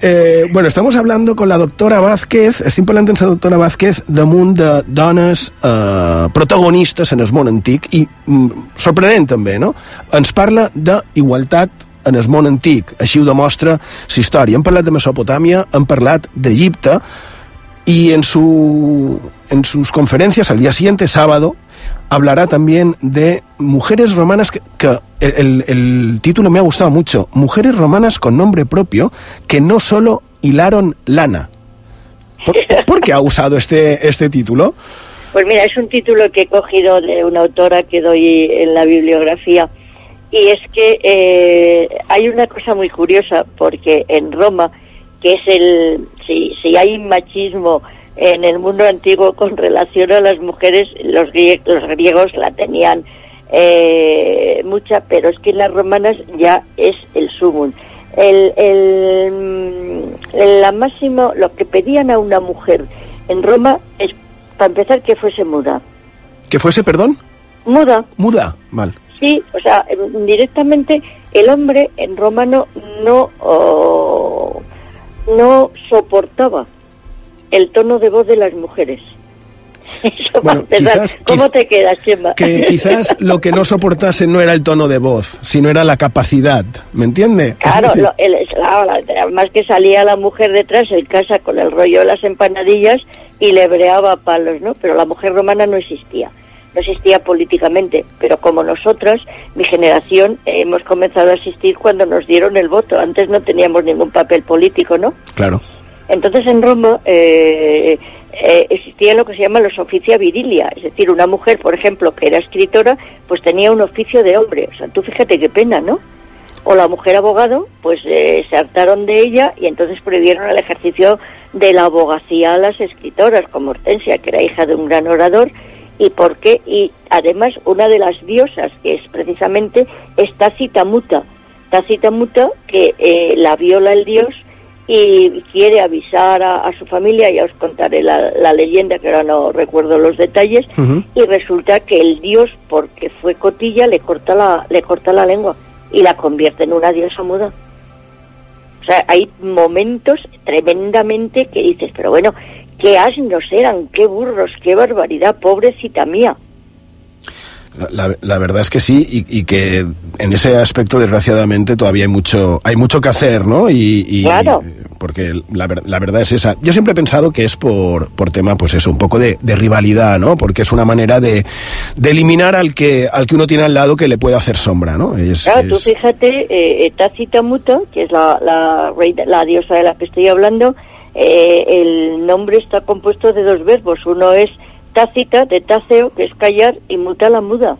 Eh, bueno, estamos hablando con la doctora Vázquez, estem parlant amb la doctora Vázquez damunt de dones eh, protagonistes en el món antic i mm, sorprenent també, no? Ens parla d'igualtat en el món antic, així ho demostra la història. Hem parlat de Mesopotàmia, hem parlat d'Egipte, y en, su, en sus conferencias al día siguiente, sábado, hablará también de mujeres romanas que, el, el, título me ha gustado mucho, mujeres romanas con nombre propio que no solo hilaron lana. ¿Por, ¿por qué ha usado este, este título? Pues mira, es un título que he cogido de una autora que doy en la bibliografía y es que eh, hay una cosa muy curiosa porque en Roma, que es el, si, si hay machismo en el mundo antiguo con relación a las mujeres, los, griegos, los griegos la tenían eh, mucha, pero es que en las romanas ya es el sumum. El, el, la máximo, lo que pedían a una mujer en Roma es, para empezar, que fuese muda. ¿Que fuese, perdón? Muda. Muda, mal. Sí, o sea, directamente el hombre en romano no, oh, no soportaba el tono de voz de las mujeres. <laughs> Eso bueno, quizás, ¿Cómo te quedas, Chema? Que <laughs> quizás lo que no soportase no era el tono de voz, sino era la capacidad, ¿me entiende? Claro, lo, el, además que salía la mujer detrás en casa con el rollo de las empanadillas y le breaba a palos, ¿no? Pero la mujer romana no existía no existía políticamente, pero como nosotras, mi generación, hemos comenzado a asistir cuando nos dieron el voto. Antes no teníamos ningún papel político, ¿no? Claro. Entonces en Roma eh, eh, existía lo que se llama los oficia virilia, es decir, una mujer, por ejemplo, que era escritora, pues tenía un oficio de hombre. O sea, tú fíjate qué pena, ¿no? O la mujer abogado, pues eh, se hartaron de ella y entonces prohibieron el ejercicio de la abogacía a las escritoras, como Hortensia, que era hija de un gran orador, y por qué y además una de las diosas que es precisamente es Tácita Muta Tácita Muta que eh, la viola el dios y quiere avisar a, a, su familia ya os contaré la, la, leyenda que ahora no recuerdo los detalles uh -huh. y resulta que el dios porque fue cotilla le corta la le corta la lengua y la convierte en una diosa muda o sea hay momentos tremendamente que dices pero bueno qué asnos eran, qué burros, qué barbaridad, pobrecita mía. La, la, la, verdad es que sí y, y, que en ese aspecto desgraciadamente todavía hay mucho hay mucho que hacer no y, y claro. porque la, la, verdad es esa yo siempre he pensado que es por por tema pues eso un poco de, de rivalidad no porque es una manera de, de, eliminar al que al que uno tiene al lado que le puede hacer sombra no es, claro es... tú fíjate eh, Tácita Muta que es la, la, la diosa de la que estoy hablando eh, el nombre está compuesto de dos verbos. Uno es tácita, de táceo, que es callar, y muta la muda.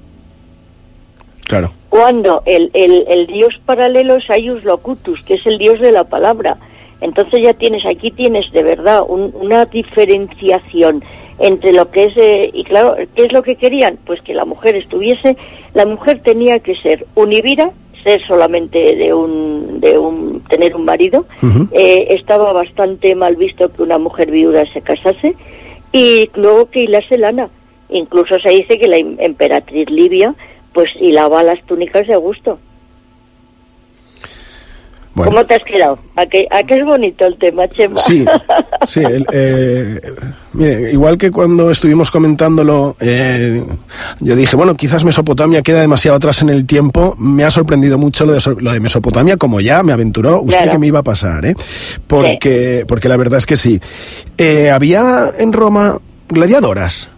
Claro. Cuando el, el, el dios paralelo es Aius Locutus, que es el dios de la palabra. Entonces ya tienes, aquí tienes de verdad un, una diferenciación entre lo que es, eh, y claro, ¿qué es lo que querían? Pues que la mujer estuviese, la mujer tenía que ser univira, ser solamente de un, de un tener un marido. Uh -huh. eh, estaba bastante mal visto que una mujer viuda se casase y luego que hilase lana. Incluso se dice que la emperatriz Livia pues hilaba las túnicas de gusto. Bueno. ¿Cómo te has quedado? ¿A qué, ¿A qué, es bonito el tema, Chema? Sí, <laughs> sí. El, eh, mire, igual que cuando estuvimos comentándolo, eh, yo dije, bueno, quizás Mesopotamia queda demasiado atrás en el tiempo. Me ha sorprendido mucho lo de, lo de Mesopotamia, como ya me aventuró usted claro. que me iba a pasar, ¿eh? Porque, sí. porque la verdad es que sí. Eh, había en Roma gladiadoras.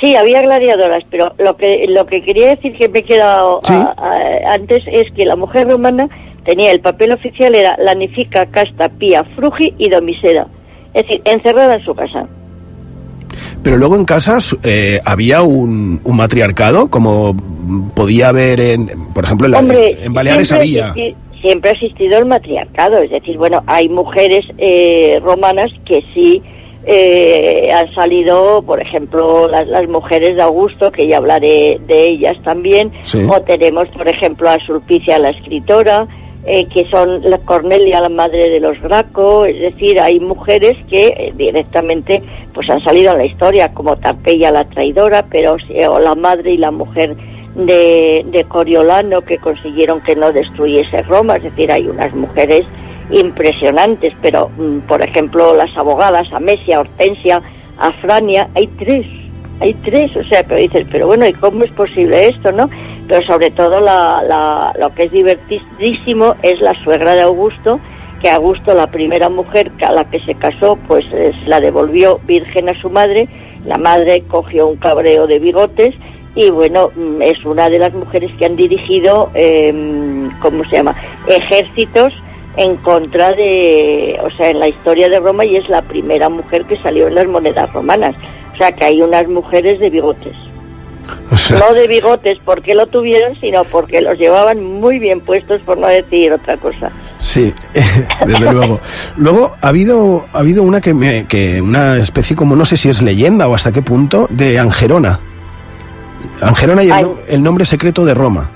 Sí, había gladiadoras, pero lo que lo que quería decir que me he quedado ¿Sí? a, a, antes es que la mujer romana tenía el papel oficial era lanifica, casta, pía, frugi y domisera. Es decir, encerrada en su casa. Pero luego en casas eh, había un, un, matriarcado, como podía haber, en, por ejemplo, en, Hombre, la, en Baleares había. Existi, siempre ha existido el matriarcado, es decir, bueno, hay mujeres eh, romanas que sí eh, han salido, por ejemplo, las, las, mujeres de Augusto, que ya hablaré de ellas también, sí. o tenemos, por ejemplo, a Sulpicia, la escritora, eh, que son la Cornelia, la madre de los Graco, es decir, hay mujeres que eh, directamente pues han salido en la historia, como Tarpeya la traidora, pero eh, o la madre y la mujer de, Coriolano que consiguieron que no destruyese Roma, es decir, hay unas mujeres impresionantes, pero mm, por ejemplo las abogadas, Amesia, Hortensia, Afrania, hay tres, hay tres, o sea, pero dices, pero bueno, ¿y cómo es posible esto, no? pero sobre todo la, la, lo que es divertidísimo es la suegra de Augusto, que Augusto, la primera mujer a la que se casó, pues es, la devolvió virgen a su madre la madre cogió un cabreo de bigotes y bueno, mm, es una de las mujeres que han dirigido, eh, ¿cómo se llama?, ejércitos en contra de, o sea, en la historia de Roma y es la primera mujer que salió en las monedas romanas. O sea, que hay unas mujeres de bigotes. No de bigotes porque lo tuvieron, sino porque los llevaban muy bien puestos, por no decir otra cosa. Sí, <laughs> desde luego. Luego ha habido, ha habido una que, me, que una especie como, no sé si es leyenda o hasta qué punto, de Angerona. Angerona y el, el nombre secreto de Roma.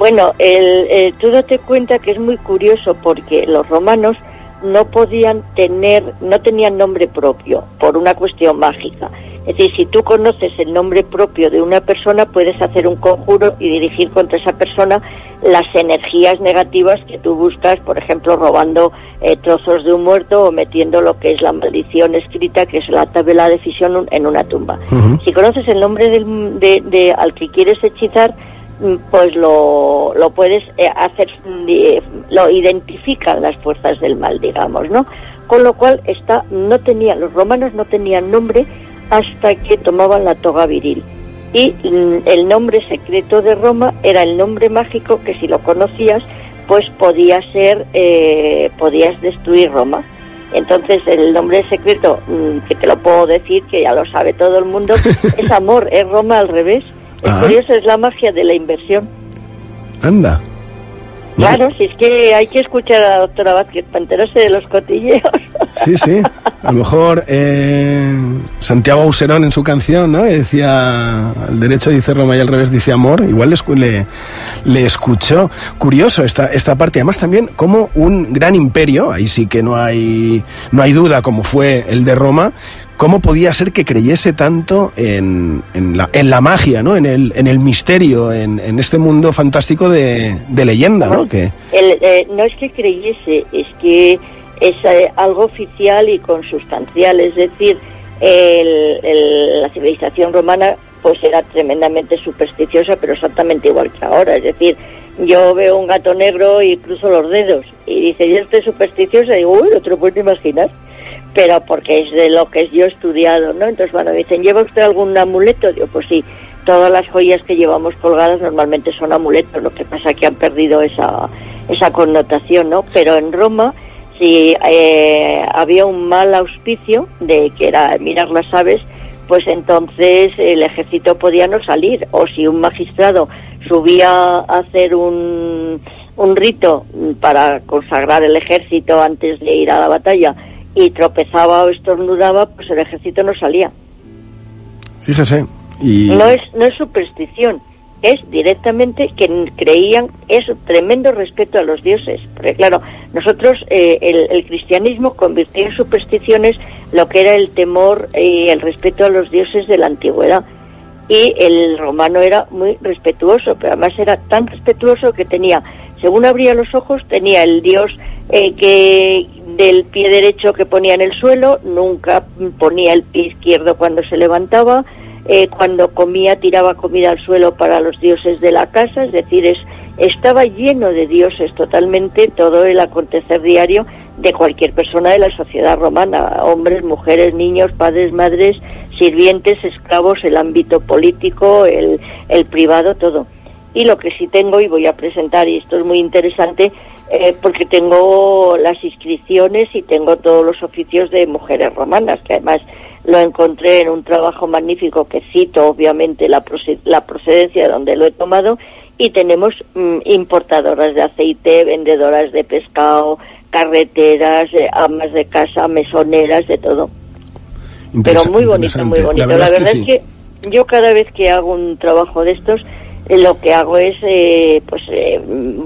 Bueno, el, tú date cuenta que es muy curioso porque los romanos no podían tener, no tenían nombre propio por una cuestión mágica. Es decir, si tú conoces el nombre propio de una persona, puedes hacer un conjuro y dirigir contra esa persona las energías negativas que tú buscas, por ejemplo, robando eh, trozos de un muerto o metiendo lo que es la maldición escrita, que es la tabla de fisión en una tumba. Si conoces el nombre del, de, al que quieres hechizar, pues lo, lo puedes eh, hacer, lo identifican las fuerzas del mal, digamos, ¿no? Con lo cual está, no tenía, los romanos no tenían nombre hasta que tomaban la toga viril. Y mm, el nombre secreto de Roma era el nombre mágico que si lo conocías, pues podía ser, eh, podías destruir Roma. Entonces el nombre secreto, mm, que te lo puedo decir, que ya lo sabe todo el mundo, <laughs> es amor, es Roma al revés. Es ah. curioso, es la magia de la inversión. Anda. Claro, si es que hay que escuchar a la doctora Vázquez para enterarse de los cotilleos. <laughs> Sí, sí. A lo mejor eh, Santiago Auserón en su canción, ¿no? decía, al derecho dice Roma y al revés dice amor. Igual le, le, escuchó. Curioso esta, esta parte. Además también como un gran imperio, ahí sí que no hay, no hay duda como fue el de Roma, ¿Cómo podía ser que creyese tanto en, en, la, en la, magia, ¿no? en, el, en el misterio, en, en este mundo fantástico de, de leyenda? ¿no? Que... El, eh, no es que creyese, es que es eh, algo oficial y consustancial, es decir, el, la civilización romana pues era tremendamente supersticiosa, pero exactamente igual que ahora, es decir, yo veo un gato negro y cruzo los dedos y dice, yo estoy supersticiosa, y digo, uy, no te lo puedes imaginar pero porque es de lo que yo he estudiado, ¿no? Entonces, cuando me dicen, ¿lleva usted algún amuleto? Digo, pues sí, todas las joyas que llevamos colgadas normalmente son amuletos, lo que pasa que han perdido esa, esa connotación, ¿no? Pero en Roma, si eh, había un mal auspicio de que era mirar las aves, pues entonces el ejército podía no salir, o si un magistrado subía a hacer un, un rito para consagrar el ejército antes de ir a la batalla, y tropezaba o estornudaba, pues el ejército no salía. Fíjese. Y... No, es, no es superstición, es directamente que creían eso, tremendo respeto a los dioses. Porque claro, nosotros, eh, el, cristianismo convirtió en supersticiones lo que era el temor y el respeto a los dioses de la antigüedad. Y el romano era muy respetuoso, pero además era tan respetuoso que tenía, según abría los ojos, tenía el dios eh, que del pie derecho que ponía en el suelo, nunca ponía el pie izquierdo cuando se levantaba, eh, cuando comía tiraba comida al suelo para los dioses de la casa, es decir, es, estaba lleno de dioses totalmente todo el acontecer diario de cualquier persona de la sociedad romana, hombres, mujeres, niños, padres, madres, sirvientes, esclavos, el ámbito político, el, el privado, todo. Y lo que sí tengo, y voy a presentar, y esto es muy interesante, eh, porque tengo las inscripciones y tengo todos los oficios de mujeres romanas, que además lo encontré en un trabajo magnífico que cito obviamente la, procedencia de donde lo he tomado y tenemos mm, importadoras de aceite, vendedoras de pescado, carreteras, eh, amas de casa, mesoneras, de todo. Pero muy bonito, muy bonito. La verdad, es, que yo cada vez que hago un trabajo de estos, eh, lo que hago es pues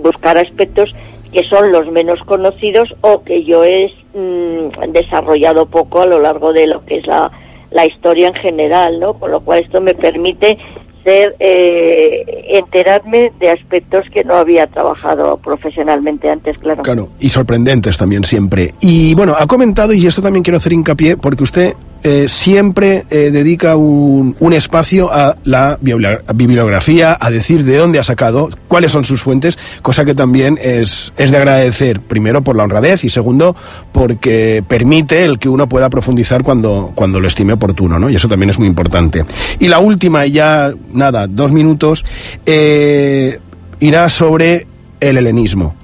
buscar aspectos que son los menos conocidos o que yo he mm, desarrollado poco a lo largo de lo que es la, la historia en general, ¿no? Con lo cual esto me permite ser eh, enterarme de aspectos que no había trabajado profesionalmente antes, claro. Claro, y sorprendentes también siempre. Y bueno, ha comentado, y esto también quiero hacer hincapié, porque usted eh, siempre eh, dedica un, un, espacio a la bibliografía, a decir de dónde ha sacado, cuáles son sus fuentes, cosa que también es, es de agradecer, primero por la honradez y segundo porque permite el que uno pueda profundizar cuando, cuando lo estime oportuno, ¿no? Y eso también es muy importante. Y la última, ya nada, dos minutos, eh, irá sobre el helenismo.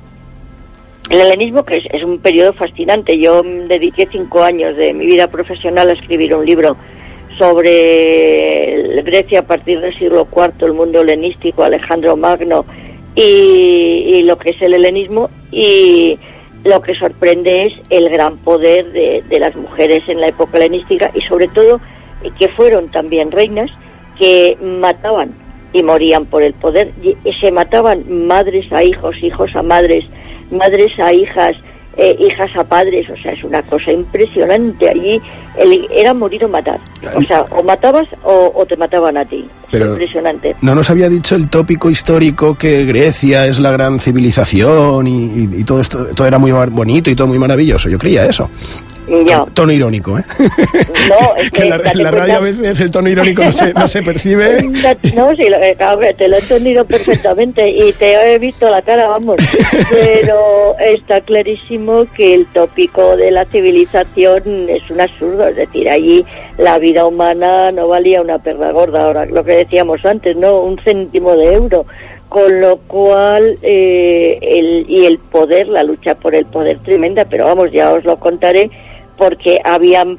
El helenismo, que es, un periodo fascinante. Yo dediqué cinco años de mi vida profesional a escribir un libro sobre Grecia a partir del siglo IV, el mundo helenístico, Alejandro Magno y, lo que es el helenismo. Y lo que sorprende es el gran poder de, de las mujeres en la época helenística y sobre todo que fueron también reinas que mataban y morían por el poder. Y se mataban madres a hijos, hijos a madres, madres a hijas, eh, hijas a padres, o sea, es una cosa impresionante. Allí era morir o matar. O sea, o matabas o, te mataban a ti. Pero impresionante. No nos había dicho el tópico histórico que Grecia es la gran civilización y, todo esto, todo era muy bonito y todo muy maravilloso. Yo creía eso. Tono irónico, ¿eh? No, <laughs> es que, en la, radio a veces el tono irónico no se, no se percibe. <laughs> No, sí, te lo he entendido perfectamente y te he visto la cara, vamos. <laughs> Pero está clarísimo que el tópico de la civilización es un absurdo, es decir, allí la vida humana no valía una perra gorda, ahora lo que decíamos antes, ¿no? Un céntimo de euro con lo cual eh, el, y el poder, la lucha por el poder tremenda, pero vamos, ya os lo contaré, porque habían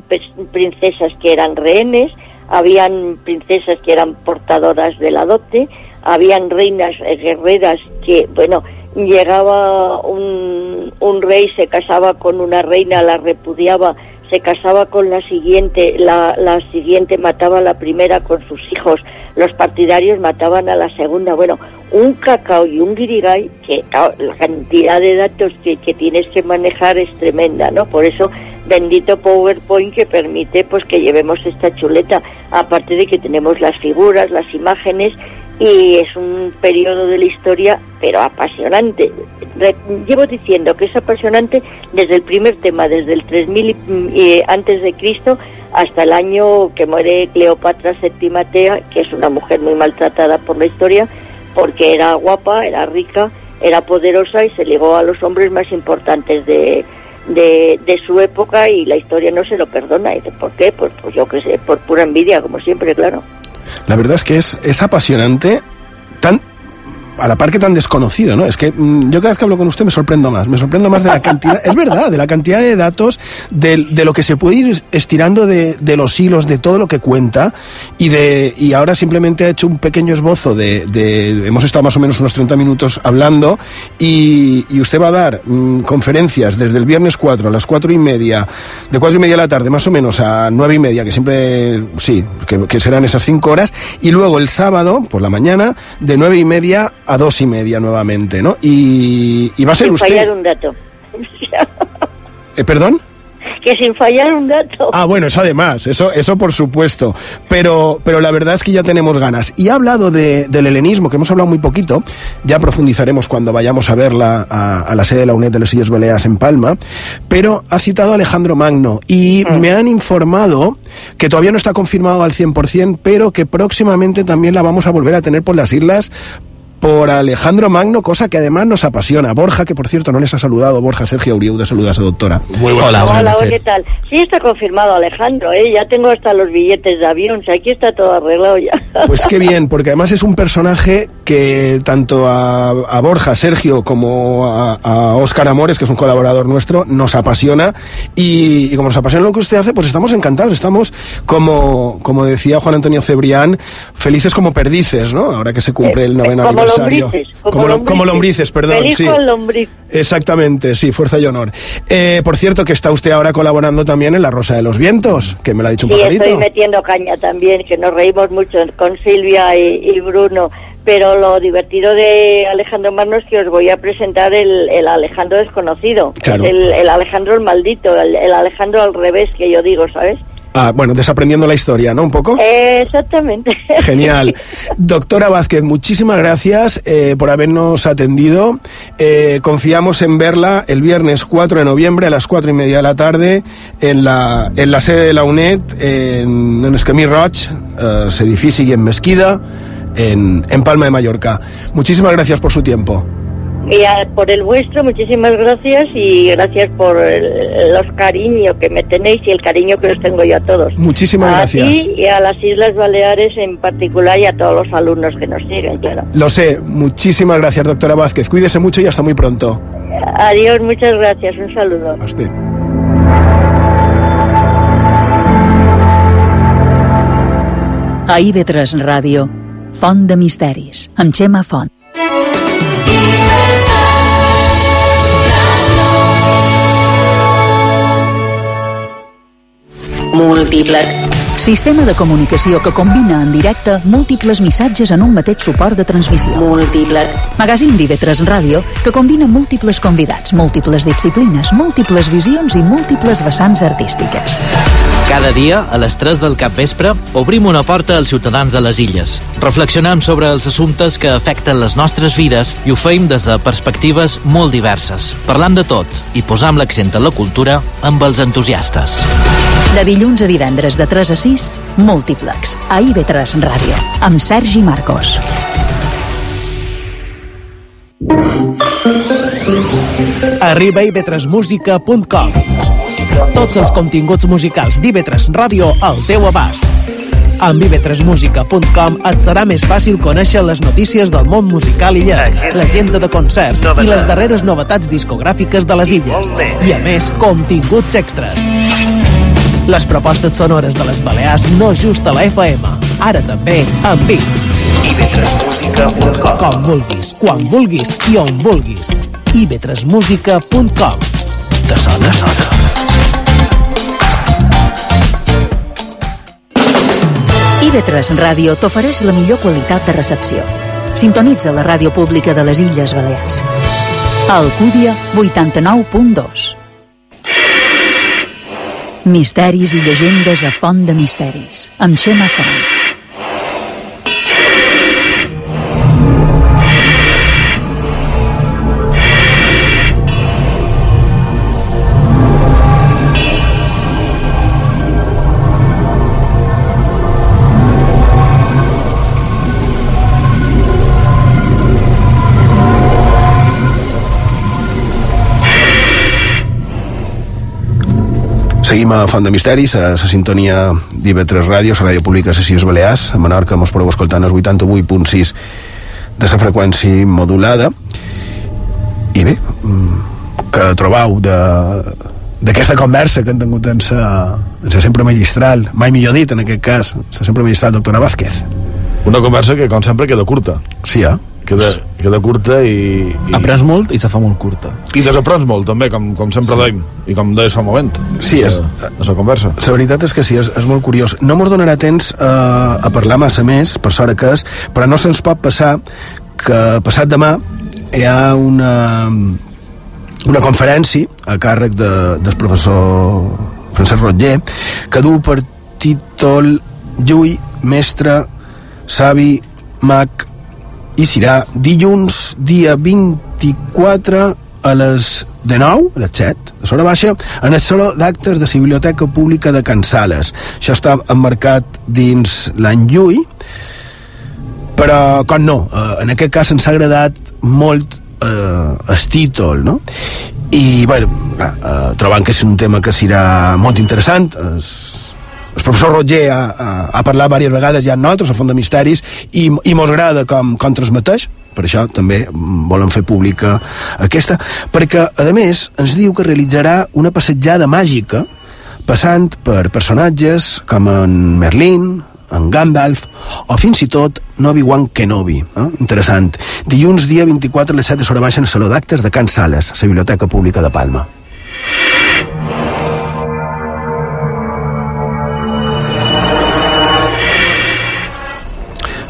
princesas que eran rehenes, habían princesas que eran portadoras de la dote, habían reinas guerreras que, bueno, llegaba un, un rey, se casaba con una reina, la repudiaba, se casaba con la siguiente, la, la siguiente mataba a la primera con sus hijos, los partidarios mataban a la segunda, bueno, un cacao y un guirigay que la cantidad de datos que, que tienes que manejar es tremenda, ¿no? Por eso bendito PowerPoint que permite pues que llevemos esta chuleta, aparte de que tenemos las figuras, las imágenes y es un periodo de la historia pero apasionante. llevo diciendo que es apasionante desde el primer tema, desde el 3000 y, antes de Cristo hasta el año que muere Cleopatra Septimatea, que es una mujer muy maltratada por la historia porque era guapa, era rica, era poderosa y se ligó a los hombres más importantes de, de, su época y la historia no se lo perdona. ¿Y por qué? Pues, pues yo qué sé, por pura envidia, como siempre, claro. La verdad es que es, es apasionante, tan a la par que tan desconocido, ¿no? Es que mm, yo cada vez que hablo con usted me sorprendo más, me sorprendo más de la cantidad, es verdad, de la cantidad de datos, de, de lo que se puede ir estirando de, de, los hilos, de todo lo que cuenta, y de y ahora simplemente ha hecho un pequeño esbozo de, hemos estado más o menos unos 30 minutos hablando, y, y usted va a dar mm, conferencias desde el viernes 4 a las 4 y media, de 4 y media de la tarde más o menos a 9 y media, que siempre, sí, que, que serán esas 5 horas, y luego el sábado, por la mañana, de 9 y media a dos y media nuevamente, ¿no? Y, y va a ser sin usted... fallar un dato. <laughs> ¿Eh, ¿Perdón? que sin fallar un dato. Ah, bueno, eso además, eso, eso por supuesto. Pero, pero la verdad es que ya tenemos ganas. Y ha hablado de, del helenismo, que hemos hablado muy poquito, ya profundizaremos cuando vayamos a verla a, a la sede de la UNED de los Sillas Baleas en Palma, pero ha citado a Alejandro Magno y mm. me han informado que todavía no está confirmado al 100%, pero que próximamente también la vamos a volver a tener por las islas por Alejandro Magno, cosa que además nos apasiona. Borja, que por cierto no les ha saludado, Borja Sergio Uriuda, saluda a doctora. Muy buena, hola, hola, ¿qué tal? Sí está confirmado Alejandro, ¿eh? ya tengo hasta los billetes de avión, o sea, aquí está todo arreglado ya. <laughs> Pues qué bien, porque además es un personaje que tanto a, Borja, Sergio, como a, a, Óscar Amores, que es un colaborador nuestro, nos apasiona y, y, como nos apasiona lo que usted hace, pues estamos encantados, estamos como, como decía Juan Antonio Cebrián, felices como perdices, ¿no? Ahora que se cumple el noveno aniversario lombrices, como, como, como, lombrices, perdón. Feliz sí. con lombriz. Exactamente, sí, fuerza y honor. Eh, por cierto, que está usted ahora colaborando también en La Rosa de los Vientos, que me lo ha dicho un sí, pajarito. estoy metiendo caña también, que nos reímos mucho con Silvia y, y Bruno. Pero lo divertido de Alejandro Magno es que os voy a presentar el, el Alejandro desconocido. Claro. El, el, Alejandro el maldito, el, el Alejandro al revés, que yo digo, ¿sabes? Ah, bueno, desaprendiendo la historia, ¿no? Un poco. exactamente. <laughs> Genial. Doctora Vázquez, muchísimas gracias eh, por habernos atendido. Eh, confiamos en verla el viernes 4 de noviembre a las 4 y media de la tarde en la, en la sede de la UNED, en, en Escamí Roig, eh, y en Mesquida, en, en Palma de Mallorca. Muchísimas gracias por su tiempo. Y a, por el vuestro, muchísimas gracias y gracias por el, los cariños que me tenéis y el cariño que os tengo yo a todos. Muchísimas a gracias. ti y a las Islas Baleares en particular y a todos los alumnos que nos siguen, claro. Lo sé. Muchísimas gracias, doctora Vázquez. Cuídese mucho y hasta muy pronto. Adiós, muchas gracias. Un saludo. A usted. A IB3 Ràdio, Font de Misteris, amb Xema Font. Múltiplex. Sistema de comunicació que combina en directe múltiples missatges en un mateix suport de transmissió. Múltiplex. Magazín d'IV3 Ràdio que combina múltiples convidats, múltiples disciplines, múltiples visions i múltiples vessants artístiques. Cada dia, a les 3 del capvespre, obrim una porta als ciutadans de les illes. Reflexionem sobre els assumptes que afecten les nostres vides i ho feim des de perspectives molt diverses, parlant de tot i posam l'accent en la cultura amb els entusiastes. De dilluns a divendres de 3 a 6, Múltiplex, a IB3 Ràdio, amb Sergi Marcos. Arriba a ib3musica.com Tots els continguts musicals d'IB3 Ràdio al teu abast. Amb ib3musica.com et serà més fàcil conèixer les notícies del món musical illenc, l'agenda de concerts i les darreres novetats discogràfiques de les illes. I a més, continguts extras. Les propostes sonores de les Balears no just a la FM, ara també amb Beats. ib3musica.com Com vulguis, quan vulguis i on vulguis. ib3musica.com Te sona? Sona. IB3 Ràdio t'ofereix la millor qualitat de recepció. Sintonitza la ràdio pública de les Illes Balears. Alcúdia, 89.2. Misteris i llegendes a Font de Misteris, amb Xema Font. Seguim a Font de Misteris, a la sintonia d'IV3 Ràdio, la ràdio pública de Illes Balears. A Menorca mos podeu escoltar els 88.6 de la freqüència modulada. I bé, mm, que trobau de d'aquesta conversa que han tingut en sa, en sa sempre magistral, mai millor dit en aquest cas, la sempre magistral doctora Vázquez. Una conversa que, com sempre, queda curta. Sí, eh? Queda, queda curta i... i... Aprens molt i se fa molt curta. I desaprens molt, també, com, com sempre sí. deim, i com deies fa un moment. Sí, és... A la conversa. La veritat és que sí, és, és molt curiós. No mos donarà temps eh, a parlar massa més, per sort que és, però no se'ns pot passar que passat demà hi ha una, una conferència a càrrec de, del professor Francesc Rotller que du per títol Llull, mestre, savi, mag i serà dilluns dia 24 a les de 9, a les 7, a l'hora baixa, en el saló d'actes de la Biblioteca Pública de Can Sales. Això està emmarcat dins l'any Llull, però com no, eh, en aquest cas ens ha agradat molt eh, el títol, no? I, bueno, eh, trobant que és un tema que serà molt interessant, es, el professor Roger ha, ha, parlat diverses vegades ja amb nosaltres, a Font de Misteris, i, i mos agrada com, com transmeteix, per això també volen fer pública aquesta, perquè, a més, ens diu que realitzarà una passejada màgica passant per personatges com en Merlin, en Gandalf o fins i tot Nobi-Wan Kenobi. Eh? Interessant. Dilluns, dia 24 a les 7 de Sora Baixa en el Saló d'Actes de Can Sales, la Biblioteca Pública de Palma.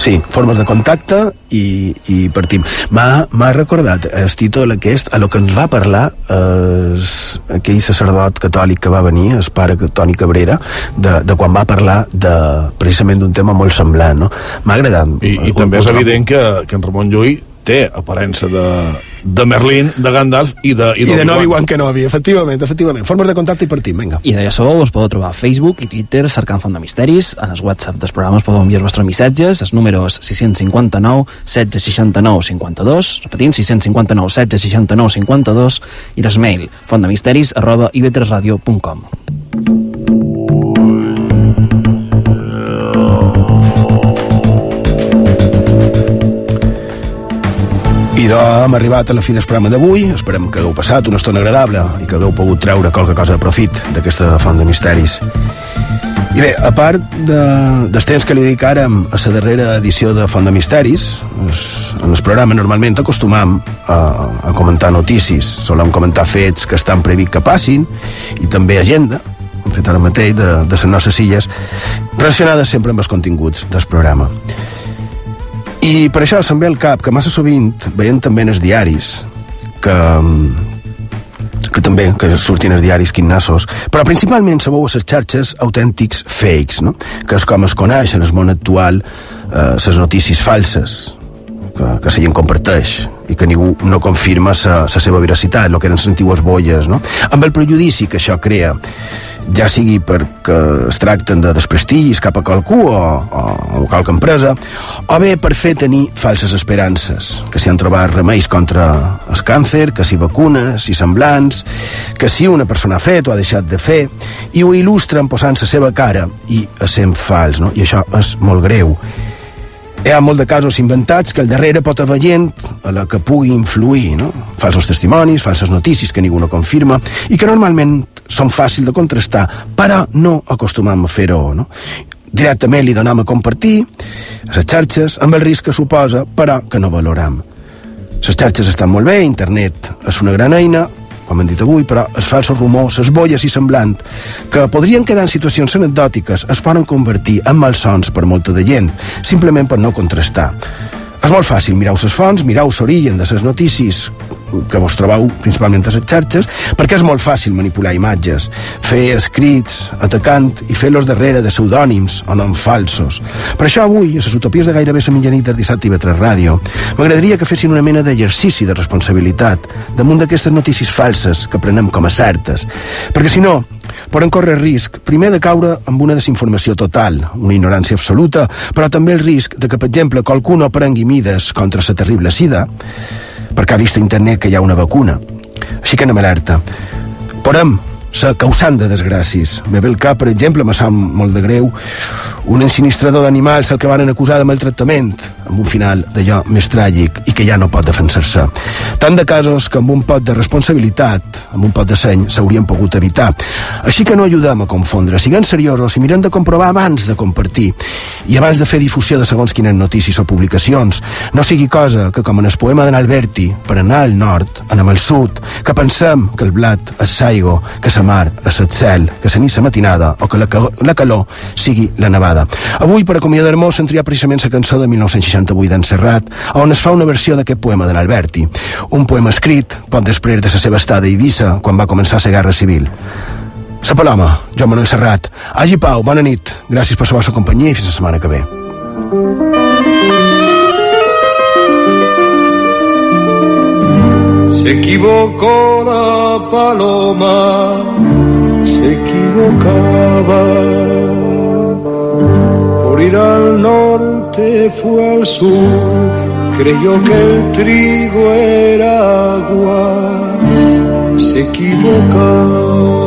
Sí, formes de contacte i, i partim. M'ha recordat el títol aquest a lo que ens va parlar es, aquell sacerdot catòlic que va venir, el pare Toni Cabrera, de, de quan va parlar de, precisament d'un tema molt semblant. No? M'ha agradat. I, i també és evident que, que en Ramon Llull té aparença de, de Merlin, de Gandalf i de, i, I de Novi-Wan Kenobi, efectivament, efectivament. Formes de contacte i partim, vinga. I de ja sabeu, us podeu trobar a Facebook i Twitter cercant Font de Misteris, en els WhatsApp dels programes podeu enviar els vostres missatges, els números 659 1669 52, repetint, 659 1669 52, i l'esmail fontdemisteris arroba ib3radio.com. idò hem arribat a la fi del programa d'avui. Esperem que hagueu passat una estona agradable i que hagueu pogut treure qualque cosa de profit d'aquesta font de misteris. I bé, a part de, dels temps que li dedicàrem a la darrera edició de Font de Misteris, es, en el programa normalment acostumam a, a comentar notícies, solem comentar fets que estan previst que passin i també agenda, hem fet ara mateix de, de les nostres illes, relacionades sempre amb els continguts del programa. I per això se'm ve al cap que massa sovint veiem també en els diaris que, que també que surtin els diaris quinassos, però principalment sabeu a les xarxes autèntics fakes, no? que és com es coneix en el món actual eh, les notícies falses, que, que la gent comparteix i que ningú no confirma la seva veracitat, el que eren les antigues bolles, no? amb el prejudici que això crea ja sigui perquè es tracten de desprestigis cap a qualcú o, o, o qualque empresa, o bé per fer tenir falses esperances, que s'hi han trobat remeis contra el càncer, que si vacunes, si semblants, que si una persona ha fet o ha deixat de fer, i ho il·lustren posant la seva cara i sent fals, no? i això és molt greu. Hi ha molt de casos inventats que al darrere pot haver gent a la que pugui influir, no? Falsos testimonis, falses notícies que ningú no confirma i que normalment són fàcils de contrastar, però no acostumam a fer-ho, no? Directament li donam a compartir a les xarxes amb el risc que suposa, però que no valoram. Les xarxes estan molt bé, internet és una gran eina, com hem dit avui, però els falsos rumors, les bolles i semblant, que podrien quedar en situacions anecdòtiques, es poden convertir en malsons per molta de gent, simplement per no contrastar. És molt fàcil, mireu les fonts, mireu l'origen de les notícies que vos trobeu principalment a les xarxes, perquè és molt fàcil manipular imatges, fer escrits atacant i fer-los darrere de pseudònims o noms falsos. Per això avui, a les utopies de gairebé la mitjanit del dissabte i vetre ràdio, m'agradaria que fessin una mena d'exercici de responsabilitat damunt d'aquestes notícies falses que prenem com a certes, perquè si no, poden córrer risc, primer de caure amb una desinformació total, una ignorància absoluta, però també el risc de que, per exemple, qualcú no prengui mides contra la terrible sida, perquè ha vist a internet que hi ha una vacuna. Així que anem alerta. Podem ser causant de desgràcies. Me ve el cap, per exemple, me sap molt de greu, un ensinistrador d'animals el que van acusar de maltractament, amb un final d'allò més tràgic i que ja no pot defensar-se. Tant de casos que amb un pot de responsabilitat, amb un pot de seny, s'haurien pogut evitar. Així que no ajudem a confondre, siguem seriosos i mirem de comprovar abans de compartir i abans de fer difusió de segons quines notícies o publicacions. No sigui cosa que, com en el poema d'en Alberti, per anar al nord, anem al sud, que pensem que el blat és saigo, que la mar és el cel, que la missa matinada o que la, la calor sigui la nevada. Avui, per acomiadar-nos, s'han triat precisament la cançó de 1968 d'en Serrat, on es fa una versió d'aquest poema de l'Alberti. Un poema escrit poc després de la seva estada a Eivissa, quan va començar la Guerra Civil. Sa Paloma, Joan Manuel Serrat. Hagi Pau, bona nit. Gràcies per la vostra companyia i fins la setmana que ve. Se equivocó la paloma, se equivocaba ir al norte fue al sur, creyó que el trigo era agua, se equivocaba.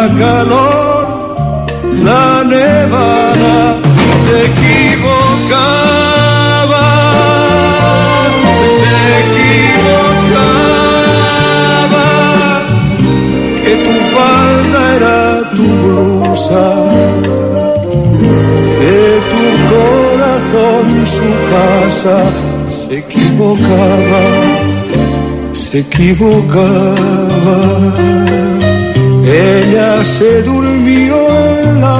la calor, la nevada se equivocaba, se equivocaba, que tu falda era tu blusa, que tu corazón su casa se equivocaba, se equivocaba. Ella se durmió en la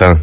Marieta,